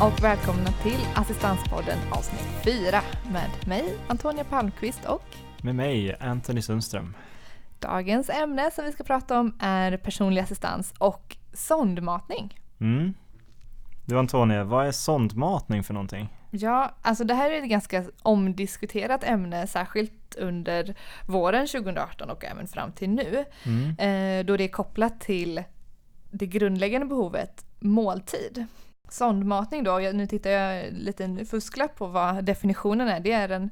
och välkomna till Assistanspodden avsnitt 4 med mig Antonia Palmqvist och med mig Anthony Sundström. Dagens ämne som vi ska prata om är personlig assistans och sondmatning. Mm. Du Antonia, vad är sondmatning för någonting? Ja, alltså det här är ett ganska omdiskuterat ämne, särskilt under våren 2018 och även fram till nu. Mm. Eh, då det är kopplat till det grundläggande behovet måltid. Sondmatning då, nu tittar jag lite fusklapp på vad definitionen är. Det är en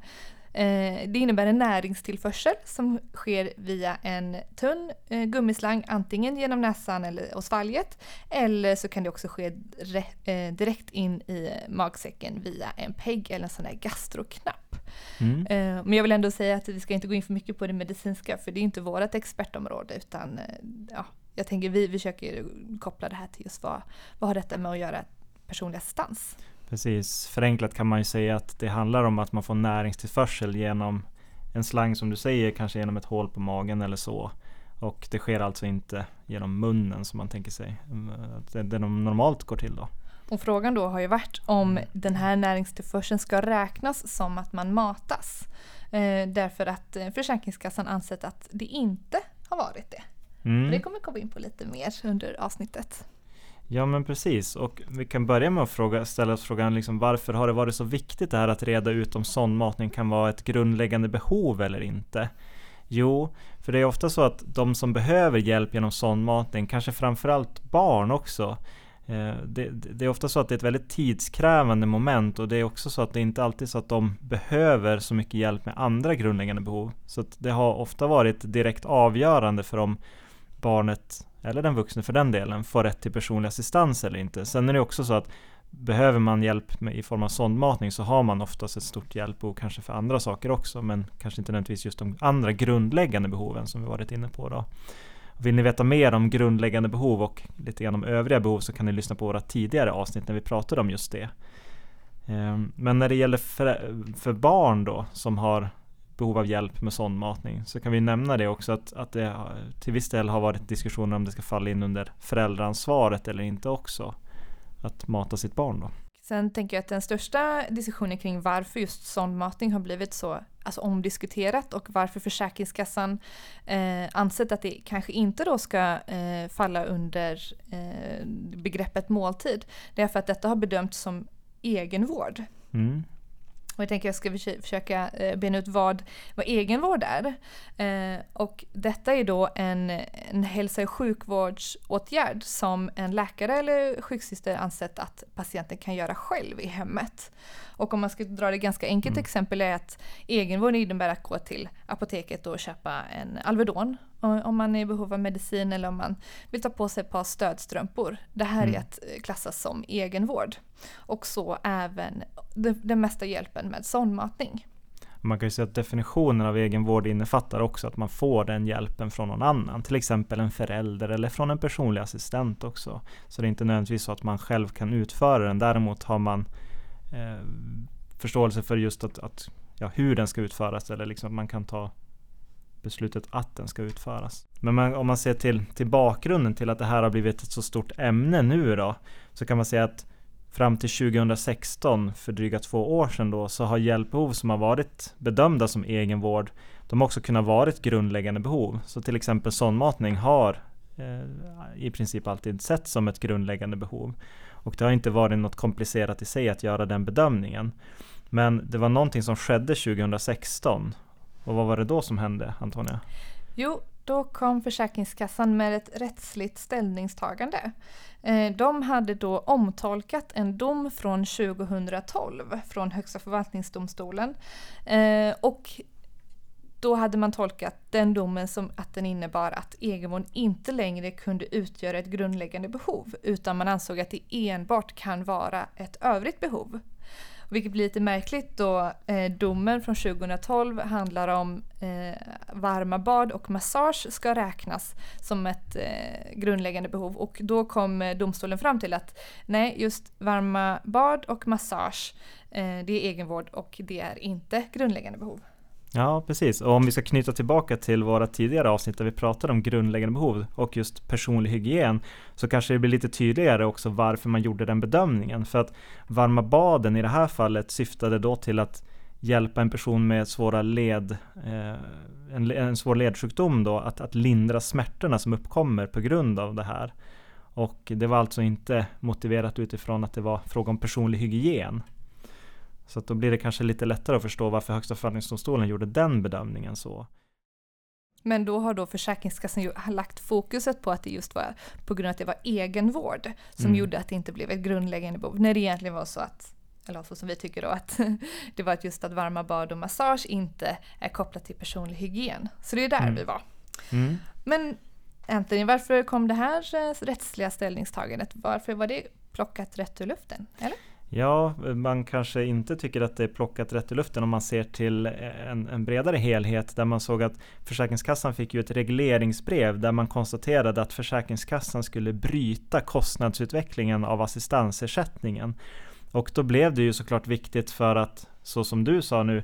Eh, det innebär en näringstillförsel som sker via en tunn eh, gummislang antingen genom näsan eller och svalget eller så kan det också ske eh, direkt in i magsäcken via en PEG eller en sån där gastroknapp. Mm. Men jag vill ändå säga att vi ska inte gå in för mycket på det medicinska för det är inte vårt expertområde utan ja, jag tänker vi försöker koppla det här till just vad, vad har detta med att göra personlig assistans? Precis, förenklat kan man ju säga att det handlar om att man får näringstillförsel genom en slang som du säger, kanske genom ett hål på magen eller så. Och det sker alltså inte genom munnen som man tänker sig. Det, det normalt går till då. Och frågan då har ju varit om mm. den här näringstillförseln ska räknas som att man matas. Eh, därför att eh, Försäkringskassan ansett att det inte har varit det. Mm. Det kommer vi komma in på lite mer under avsnittet. Ja men precis och vi kan börja med att fråga, ställa oss frågan liksom, varför har det varit så viktigt det här att reda ut om sondmatning kan vara ett grundläggande behov eller inte? Jo, för det är ofta så att de som behöver hjälp genom sondmatning, kanske framförallt barn också, eh, det, det, är ofta så att det är ett väldigt tidskrävande moment och det är också så att det inte alltid är så att de behöver så mycket hjälp med andra grundläggande behov. Så det har ofta varit direkt avgörande för om barnet eller den vuxne för den delen, får rätt till personlig assistans eller inte. Sen är det också så att behöver man hjälp med, i form av sondmatning så har man oftast ett stort hjälpbehov kanske för andra saker också, men kanske inte nödvändigtvis just de andra grundläggande behoven som vi varit inne på. Då. Vill ni veta mer om grundläggande behov och lite grann om övriga behov så kan ni lyssna på våra tidigare avsnitt när vi pratade om just det. Ehm, men när det gäller för, för barn då som har behov av hjälp med sondmatning så kan vi nämna det också att, att det till viss del har varit diskussioner om det ska falla in under föräldraansvaret eller inte också. Att mata sitt barn då. Sen tänker jag att den största diskussionen kring varför just sondmatning har blivit så alltså omdiskuterat och varför Försäkringskassan eh, ansett att det kanske inte då ska eh, falla under eh, begreppet måltid. Det är för att detta har bedömts som egenvård. Mm. Och jag tänker att jag ska försöka eh, bena ut vad, vad egenvård är. Eh, och detta är då en, en hälso och sjukvårdsåtgärd som en läkare eller sjuksyster ansett att patienten kan göra själv i hemmet. Och om man ska dra det ganska enkelt mm. exempel är att egenvård innebär att gå till apoteket och köpa en Alvedon om man är i behov av medicin eller om man vill ta på sig ett par stödstrumpor. Det här mm. är att eh, klassas som egenvård. Och så även den mesta hjälpen med sondmatning. Man kan ju säga att definitionen av egenvård innefattar också att man får den hjälpen från någon annan. Till exempel en förälder eller från en personlig assistent också. Så det är inte nödvändigtvis så att man själv kan utföra den. Däremot har man eh, förståelse för just att, att ja, hur den ska utföras eller liksom att man kan ta beslutet att den ska utföras. Men man, om man ser till, till bakgrunden till att det här har blivit ett så stort ämne nu då, så kan man säga att fram till 2016, för dryga två år sedan då, så har hjälpbehov som har varit bedömda som egenvård, de har också kunnat varit grundläggande behov. Så till exempel sondmatning har eh, i princip alltid setts som ett grundläggande behov. Och det har inte varit något komplicerat i sig att göra den bedömningen. Men det var någonting som skedde 2016 och vad var det då som hände, Antonia? Jo, då kom Försäkringskassan med ett rättsligt ställningstagande. Eh, de hade då omtolkat en dom från 2012 från Högsta förvaltningsdomstolen. Eh, och då hade man tolkat den domen som att den innebar att egenvård inte längre kunde utgöra ett grundläggande behov utan man ansåg att det enbart kan vara ett övrigt behov. Vilket blir lite märkligt då eh, domen från 2012 handlar om eh, varma bad och massage ska räknas som ett eh, grundläggande behov och då kom eh, domstolen fram till att nej, just varma bad och massage eh, det är egenvård och det är inte grundläggande behov. Ja, precis. Och om vi ska knyta tillbaka till våra tidigare avsnitt där vi pratade om grundläggande behov och just personlig hygien så kanske det blir lite tydligare också varför man gjorde den bedömningen. För att varma baden i det här fallet syftade då till att hjälpa en person med svåra led, eh, en, en svår ledsjukdom då, att, att lindra smärtorna som uppkommer på grund av det här. Och det var alltså inte motiverat utifrån att det var fråga om personlig hygien. Så att då blir det kanske lite lättare att förstå varför Högsta förvaltningsdomstolen gjorde den bedömningen så. Men då har då Försäkringskassan lagt fokuset på att det just var på grund av att det var egenvård som mm. gjorde att det inte blev ett grundläggande behov. När det egentligen var så att, eller så som vi tycker då, att det var just att varma bad och massage inte är kopplat till personlig hygien. Så det är där mm. vi var. Mm. Men Anthony, varför kom det här eh, rättsliga ställningstagandet? Varför var det plockat rätt ur luften? Eller? Ja, man kanske inte tycker att det är plockat rätt i luften om man ser till en, en, bredare helhet där man såg att Försäkringskassan fick ju ett regleringsbrev där man konstaterade att Försäkringskassan skulle bryta kostnadsutvecklingen av assistansersättningen. Och då blev det ju såklart viktigt för att, så som du sa nu,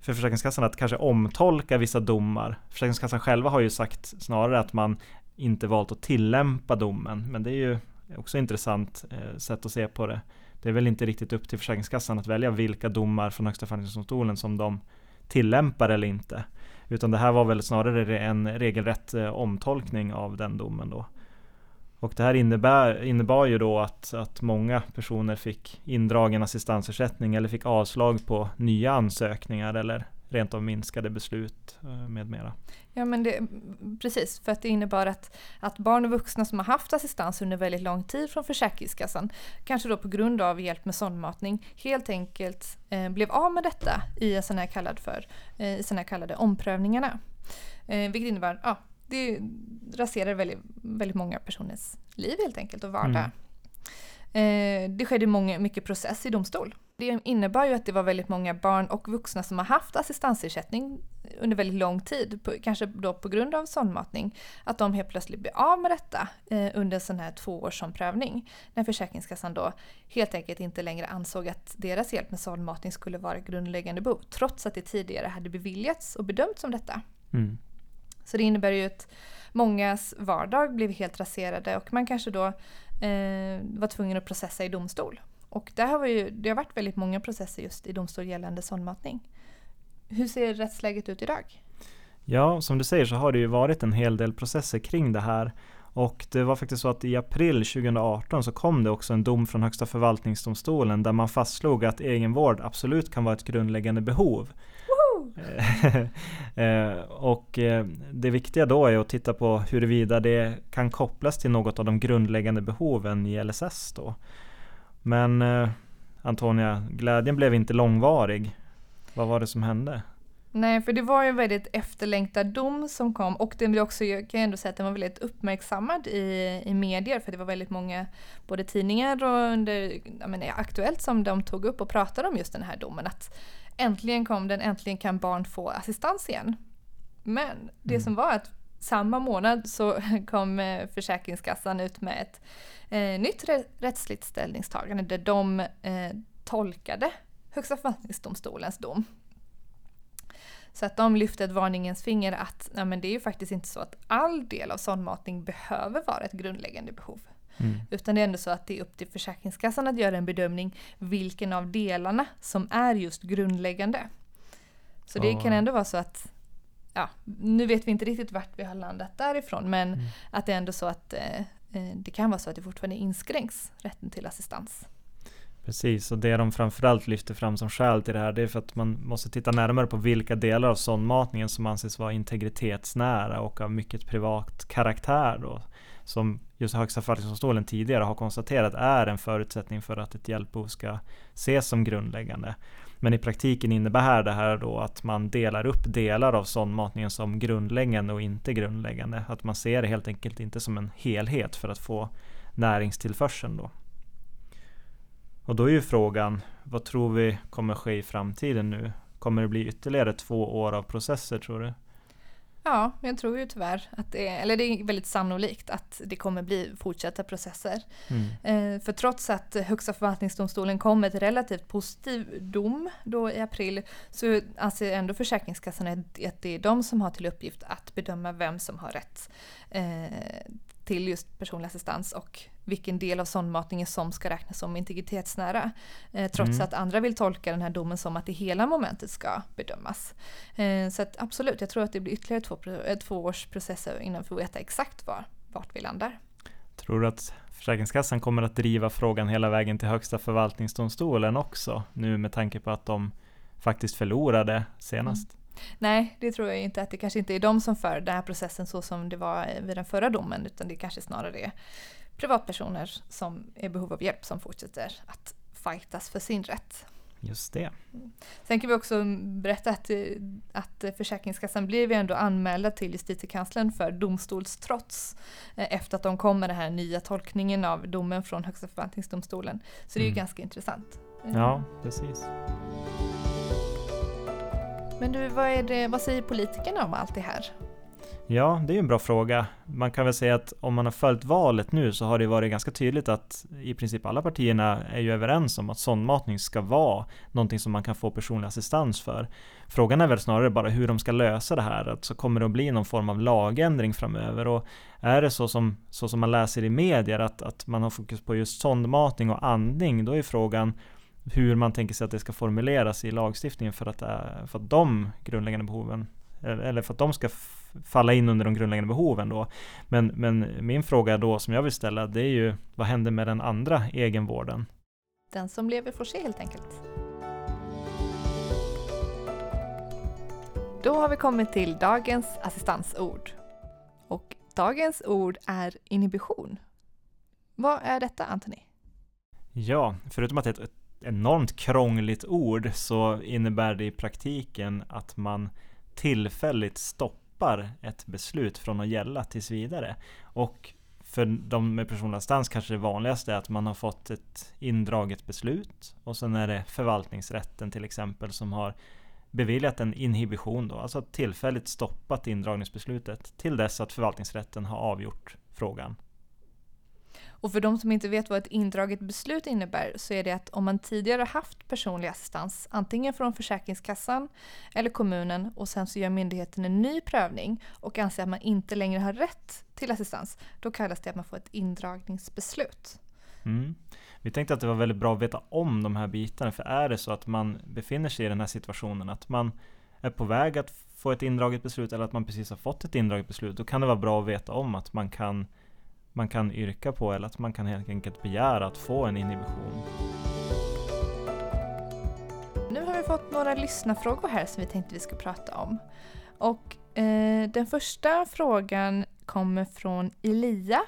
för Försäkringskassan att kanske omtolka vissa domar. Försäkringskassan själva har ju sagt snarare att man inte valt att tillämpa domen, men det är ju också intressant eh, sätt att se på det det är väl inte riktigt upp till Försäkringskassan att välja vilka domar från Högsta förvaltningsdomstolen som de tillämpar eller inte. Utan det här var väl snarare en regelrätt eh, omtolkning av den domen då. Och det här innebär, innebar ju då att, att många personer fick indragen assistansersättning eller fick avslag på nya ansökningar eller rent av minskade beslut eh, med mera. Ja men det, precis, för att det innebar att, att barn och vuxna som har haft assistans under väldigt lång tid från Försäkringskassan, kanske då på grund av hjälp med sondmatning, helt enkelt eh, blev av med detta i sån här kallad för, eh, här kallade omprövningarna. Eh, vilket innebär, ja, det raserar väldigt, väldigt många personers liv helt enkelt och vardag. Mm. Eh, det skedde många, mycket process i domstol. Det innebar ju att det var väldigt många barn och vuxna som har haft assistansersättning under väldigt lång tid, på, kanske då på grund av sondmatning, att de helt plötsligt blir av med detta eh, under en sån här tvåårsomprövning. När Försäkringskassan då helt enkelt inte längre ansåg att deras hjälp med sondmatning skulle vara grundläggande behov, trots att det tidigare hade beviljats och bedömts som detta. Mm. Så det innebär ju att mångas vardag blev helt raserade och man kanske då eh, var tvungen att processa i domstol. Och där har vi ju, det har varit väldigt många processer just i domstol gällande sondmatning. Hur ser rättsläget ut idag? Ja, som du säger så har det ju varit en hel del processer kring det här. Och det var faktiskt så att i april 2018 så kom det också en dom från Högsta förvaltningsdomstolen där man fastslog att egenvård absolut kan vara ett grundläggande behov. Eh, och eh, det viktiga då är att titta på huruvida det kan kopplas till något av de grundläggande behoven i LSS då. Men eh, Antonia, glädjen blev inte långvarig. Vad var det som hände? Nej, för det var ju en väldigt efterlängtad dom som kom och den blev också, jag kan ändå säga att den var väldigt uppmärksammad i, i medier för det var väldigt många, både tidningar och under, menar, Aktuellt som de tog upp och pratade om just den här domen. Att äntligen kom den, äntligen kan barn få assistans igen. Men det mm. som var att samma månad så kom eh, Försäkringskassan ut med ett eh, nytt rättsligt ställningstagande där de eh, tolkade Högsta förvaltningsdomstolens dom. Så att de lyfte ett varningens finger att ja, men det är ju faktiskt inte så att all del av sondmatning behöver vara ett grundläggande behov. Mm. Utan det är ändå så att det är upp till Försäkringskassan att göra en bedömning vilken av delarna som är just grundläggande. Så det kan ändå vara så att ja, nu vet vi inte riktigt vart vi har landat därifrån men mm. att det är ändå så att eh, eh, det kan vara så att det fortfarande inskränks rätten till assistans. Precis, och det de framförallt lyfter fram som skäl till det här det är för att man måste titta närmare på vilka delar av sondmatningen som anses vara integritetsnära och av mycket privat karaktär. Då, som just Högsta förvaltningsdomstolen tidigare har konstaterat är en förutsättning för att ett hjälpbehov ska ses som grundläggande. Men i praktiken innebär det här då att man delar upp delar av sondmatningen som grundläggande och inte grundläggande. Att man ser det helt enkelt inte som en helhet för att få näringstillförseln då. Och då är ju frågan, vad tror vi kommer ske i framtiden nu? Kommer det bli ytterligare två år av processer tror du? Ja, jag tror ju tyvärr att det är, eller det är väldigt sannolikt att det kommer bli fortsatta processer. Mm. Eh, för trots att Högsta förvaltningsdomstolen kom med ett relativt positiv dom då i april så anser ändå Försäkringskassan att att det är de som har till uppgift att bedöma vem som har rätt eh, till just personlig assistans och vilken del av sondmatningen som ska räknas som integritetsnära. Eh, trots Mm. att andra vill tolka den här domen som att det hela momentet ska bedömas. Eh, så att absolut, jag tror att det blir ytterligare två, eh, två års processer innan vi får veta exakt var, vart vi landar. Tror du att Försäkringskassan kommer att driva frågan hela vägen till Högsta förvaltningsdomstolen också? Nu med tanke på att de faktiskt förlorade senast. Nej, det tror jag inte att det kanske inte är de som för den här processen så som det var vid den förra domen utan det kanske snarare är privatpersoner som är i behov av hjälp som fortsätter att fightas för sin rätt. Just det. Sen kan vi också berätta att, att Försäkringskassan blev ju ändå anmälda till Justitiekanslern för domstolstrots eh, efter att de kom med den här nya tolkningen av domen från Högsta förvaltningsdomstolen. Så det är ju Mm. ganska intressant. Ja, precis. Men du, vad, är det, vad säger politikerna om allt det här? Ja, det är ju en bra fråga. Man kan väl säga att om man har följt valet nu så har det varit ganska tydligt att i princip alla partierna är ju överens om att sondmatning ska vara någonting som man kan få personlig assistans för. Frågan är väl snarare bara hur de ska lösa det här. Alltså kommer det att bli någon form av lagändring framöver? Och är det så som, så som man läser i medier att, att man har fokus på just sondmatning och andning, då är frågan hur man tänker sig att det ska formuleras i lagstiftningen för att, eh, för att de grundläggande behoven eller för att de ska falla in under de grundläggande behoven då. Men, men min fråga då som jag vill ställa det är ju vad händer med den andra egenvården? Den som lever får se helt enkelt. Då har vi kommit till dagens assistansord. Och dagens ord är inhibition. Vad är detta Anthony? Ja, förutom att det är ett enormt krångligt ord så innebär det i praktiken att man tillfälligt stoppar ett beslut från att gälla tills vidare. Och för de med personlig assistans kanske det vanligaste är att man har fått ett indraget beslut och sen är det förvaltningsrätten till exempel som har beviljat en inhibition då, alltså tillfälligt stoppat indragningsbeslutet till dess att förvaltningsrätten har avgjort frågan. Och för de som inte vet vad ett indraget beslut innebär så är det att om man tidigare haft personlig assistans, antingen från Försäkringskassan eller kommunen och sen så gör myndigheten en ny prövning och anser att man inte längre har rätt till assistans, då kallas det att man får ett indragningsbeslut. Mm. Vi tänkte att det var väldigt bra att veta om de här bitarna, för är det så att man befinner sig i den här situationen, att man är på väg att få ett indraget beslut eller att man precis har fått ett indraget beslut, då kan det vara bra att veta om att man kan, man kan yrka på eller att man kan helt enkelt begära att få en inhibition. Nu har vi fått några lyssnarfrågor här som vi tänkte vi ska prata om. Och eh, den första frågan kommer från Elia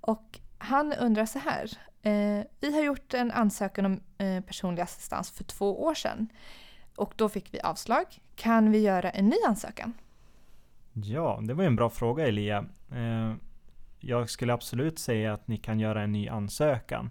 och han undrar så här. Eh, vi har gjort en ansökan om eh, personlig assistans för två år sedan och då fick vi avslag. Kan vi göra en ny ansökan? Ja, det var ju en bra fråga Elia. Eh, jag skulle absolut säga att ni kan göra en ny ansökan.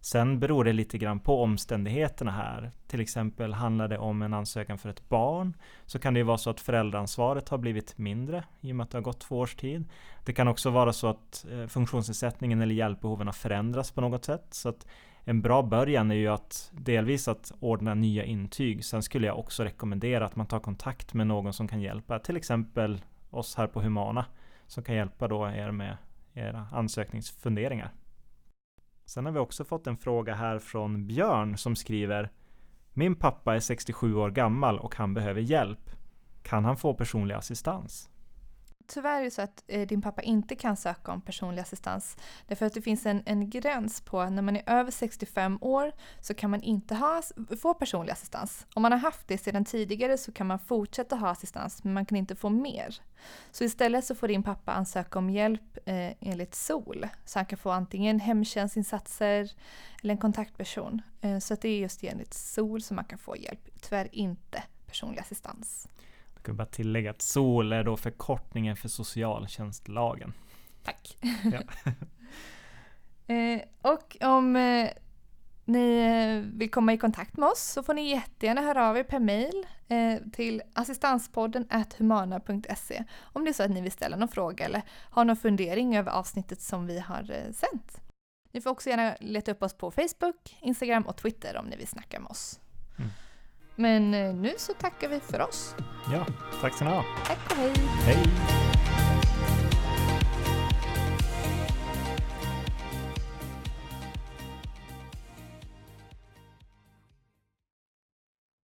Sen beror det lite grann på omständigheterna här. Till exempel handlar det om en ansökan för ett barn så kan det ju vara så att föräldraansvaret har blivit mindre i och med att det har gått två års tid. Det kan också vara så att eh, funktionsnedsättningen eller hjälpbehoven har förändrats på något sätt. Så att en bra början är ju att delvis att ordna nya intyg. Sen skulle jag också rekommendera att man tar kontakt med någon som kan hjälpa. Till exempel oss här på Humana som kan hjälpa då er med era ansökningsfunderingar. Sen har vi också fått en fråga här från Björn som skriver Min pappa är 67 år gammal och han behöver hjälp. Kan han få personlig assistans? Tyvärr är det så att eh, din pappa inte kan söka om personlig assistans. Därför att det finns en, en gräns på när man är över 65 år så kan man inte ha, få personlig assistans. Om man har haft det sedan tidigare så kan man fortsätta ha assistans men man kan inte få mer. Så istället så får din pappa ansöka om hjälp eh, enligt SOL. Så han kan få antingen hemtjänstinsatser eller en kontaktperson. Eh, så att det är just enligt SOL som man kan få hjälp. Tyvärr inte personlig assistans. Kan bara tillägga att SOL är då förkortningen för socialtjänstlagen. Tack. Ja. eh, och om eh, ni eh, vill komma i kontakt med oss så får ni jättegärna höra av er per mail eh, till assistanspodden humana.se om det är så att ni vill ställa någon fråga eller har någon fundering över avsnittet som vi har eh, sänt. Ni får också gärna leta upp oss på Facebook, Instagram och Twitter om ni vill snacka med oss. Mm. Men eh, nu så tackar vi för oss. Ja, tack ska ni ha. Tack och hej! Hej!